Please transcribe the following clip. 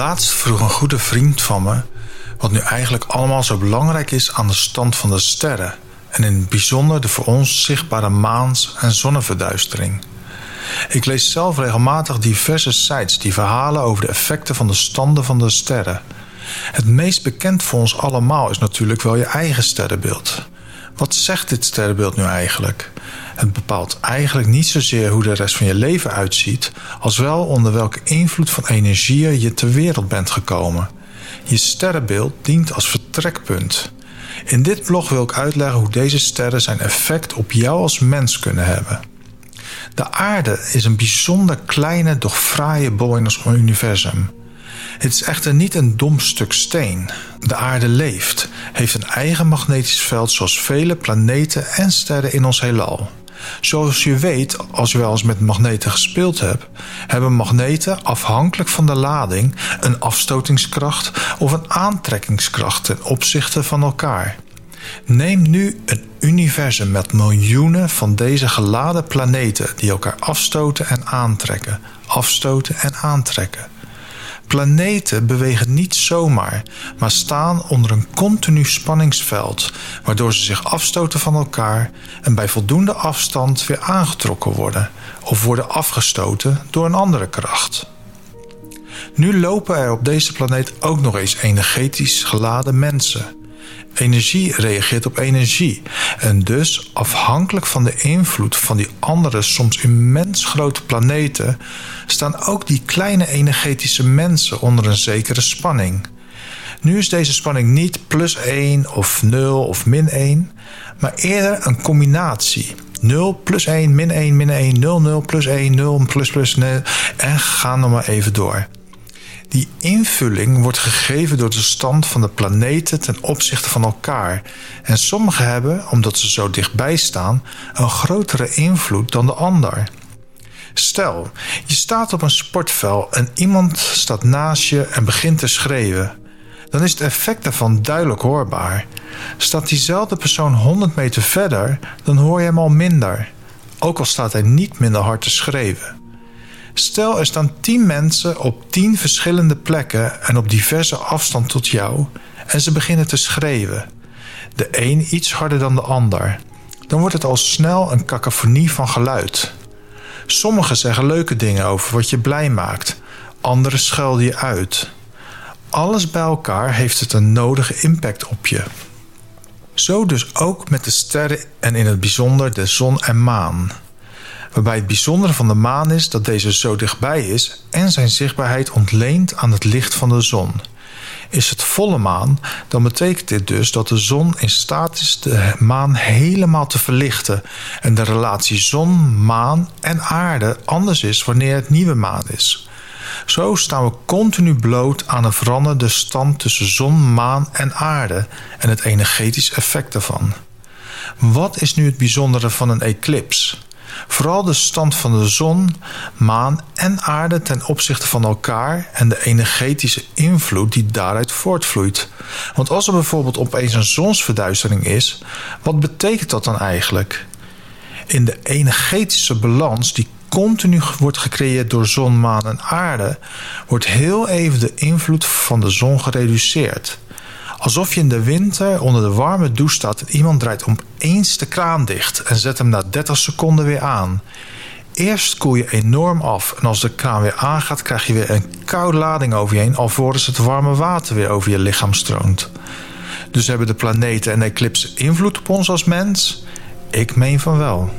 Laatst vroeg een goede vriend van me wat nu eigenlijk allemaal zo belangrijk is aan de stand van de sterren en in het bijzonder de voor ons zichtbare maans- en zonneverduistering. Ik lees zelf regelmatig diverse sites die verhalen over de effecten van de standen van de sterren. Het meest bekend voor ons allemaal is natuurlijk wel je eigen sterrenbeeld. Wat zegt dit sterrenbeeld nu eigenlijk? Het bepaalt eigenlijk niet zozeer hoe de rest van je leven uitziet, als wel onder welke invloed van energieën je ter wereld bent gekomen. Je sterrenbeeld dient als vertrekpunt. In dit blog wil ik uitleggen hoe deze sterren zijn effect op jou als mens kunnen hebben. De aarde is een bijzonder kleine, doch fraaie bol in ons universum. Het is echter niet een dom stuk steen. De aarde leeft, heeft een eigen magnetisch veld zoals vele planeten en sterren in ons heelal. Zoals je weet, als je wel eens met magneten gespeeld hebt, hebben magneten afhankelijk van de lading een afstotingskracht of een aantrekkingskracht ten opzichte van elkaar. Neem nu een universum met miljoenen van deze geladen planeten die elkaar afstoten en aantrekken, afstoten en aantrekken. Planeten bewegen niet zomaar, maar staan onder een continu spanningsveld, waardoor ze zich afstoten van elkaar en bij voldoende afstand weer aangetrokken worden of worden afgestoten door een andere kracht. Nu lopen er op deze planeet ook nog eens energetisch geladen mensen. Energie reageert op energie en dus afhankelijk van de invloed van die andere soms immens grote planeten staan ook die kleine energetische mensen onder een zekere spanning. Nu is deze spanning niet plus 1 of 0 of min 1, maar eerder een combinatie. 0 plus 1 min 1 min 1 0 0 plus 1 0 plus plus 0 en ga nog maar even door. Die invulling wordt gegeven door de stand van de planeten ten opzichte van elkaar. En sommige hebben, omdat ze zo dichtbij staan, een grotere invloed dan de ander. Stel, je staat op een sportveld en iemand staat naast je en begint te schreeuwen. Dan is het effect daarvan duidelijk hoorbaar. Staat diezelfde persoon 100 meter verder, dan hoor je hem al minder. Ook al staat hij niet minder hard te schreeuwen. Stel, er staan 10 mensen op 10 verschillende plekken en op diverse afstand tot jou en ze beginnen te schreeuwen. De een iets harder dan de ander. Dan wordt het al snel een cacophonie van geluid. Sommigen zeggen leuke dingen over wat je blij maakt, anderen schelden je uit. Alles bij elkaar heeft het een nodige impact op je. Zo dus ook met de sterren en in het bijzonder de zon en maan. Waarbij het bijzondere van de maan is dat deze zo dichtbij is en zijn zichtbaarheid ontleent aan het licht van de zon. Is het volle maan, dan betekent dit dus dat de zon in staat is de maan helemaal te verlichten en de relatie zon, maan en aarde anders is wanneer het nieuwe maan is. Zo staan we continu bloot aan een veranderde stand tussen zon, maan en aarde en het energetisch effect daarvan. Wat is nu het bijzondere van een eclips? Vooral de stand van de zon, maan en aarde ten opzichte van elkaar en de energetische invloed die daaruit voortvloeit. Want als er bijvoorbeeld opeens een zonsverduistering is, wat betekent dat dan eigenlijk? In de energetische balans die continu wordt gecreëerd door zon, maan en aarde, wordt heel even de invloed van de zon gereduceerd. Alsof je in de winter onder de warme douche staat en iemand draait opeens de kraan dicht en zet hem na 30 seconden weer aan. Eerst koel je enorm af en als de kraan weer aangaat, krijg je weer een koude lading over je heen, alvorens het warme water weer over je lichaam stroomt. Dus hebben de planeten en eclipsen invloed op ons als mens? Ik meen van wel.